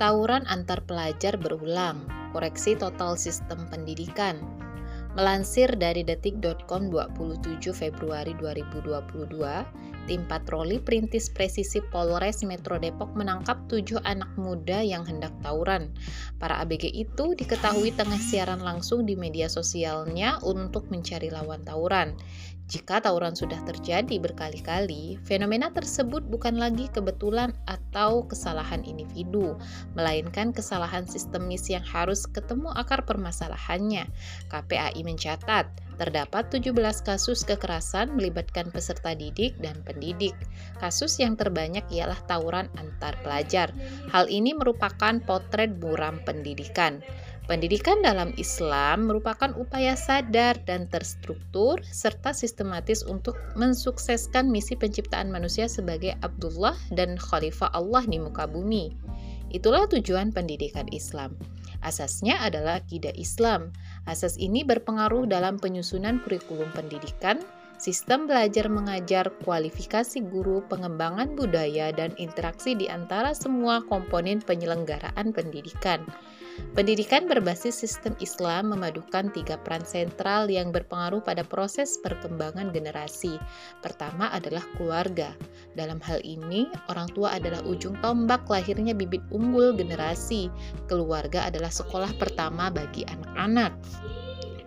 Tawuran antar pelajar berulang, koreksi total sistem pendidikan. Melansir dari detik.com 27 Februari 2022, tim patroli perintis presisi Polres Metro Depok menangkap tujuh anak muda yang hendak tawuran. Para ABG itu diketahui tengah siaran langsung di media sosialnya untuk mencari lawan tawuran. Jika tawuran sudah terjadi berkali-kali, fenomena tersebut bukan lagi kebetulan atau kesalahan individu, melainkan kesalahan sistemis yang harus ketemu akar permasalahannya. KPAI mencatat, terdapat 17 kasus kekerasan melibatkan peserta didik dan pendidik. Kasus yang terbanyak ialah tawuran antar pelajar. Hal ini merupakan potret buram pendidikan. Pendidikan dalam Islam merupakan upaya sadar dan terstruktur serta sistematis untuk mensukseskan misi penciptaan manusia sebagai Abdullah dan Khalifah Allah di muka bumi. Itulah tujuan pendidikan Islam. Asasnya adalah akidah Islam. Asas ini berpengaruh dalam penyusunan kurikulum pendidikan, sistem belajar mengajar, kualifikasi guru, pengembangan budaya, dan interaksi di antara semua komponen penyelenggaraan pendidikan. Pendidikan berbasis sistem Islam memadukan tiga peran sentral yang berpengaruh pada proses perkembangan generasi. Pertama adalah keluarga. Dalam hal ini, orang tua adalah ujung tombak lahirnya bibit unggul generasi. Keluarga adalah sekolah pertama bagi anak-anak.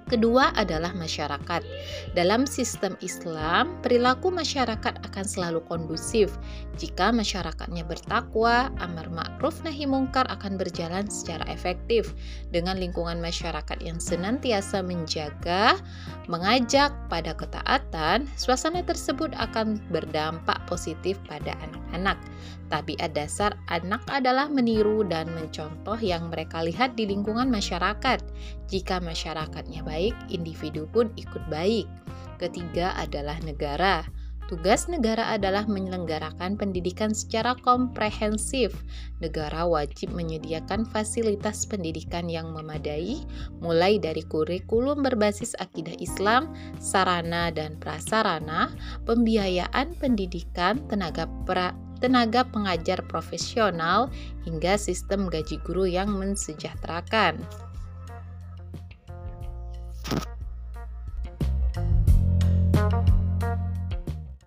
Kedua adalah masyarakat. Dalam sistem Islam, perilaku masyarakat akan selalu kondusif. Jika masyarakatnya bertakwa, amar ma'ruf nahi mungkar akan berjalan secara efektif. Dengan lingkungan masyarakat yang senantiasa menjaga, mengajak pada ketaatan, suasana tersebut akan berdampak positif pada anak-anak. Tabiat dasar anak adalah meniru dan mencontoh yang mereka lihat di lingkungan masyarakat. Jika masyarakatnya baik, individu pun ikut baik. Ketiga adalah negara. Tugas negara adalah menyelenggarakan pendidikan secara komprehensif. Negara wajib menyediakan fasilitas pendidikan yang memadai, mulai dari kurikulum berbasis akidah Islam, sarana dan prasarana, pembiayaan pendidikan, tenaga pra tenaga pengajar profesional, hingga sistem gaji guru yang mensejahterakan.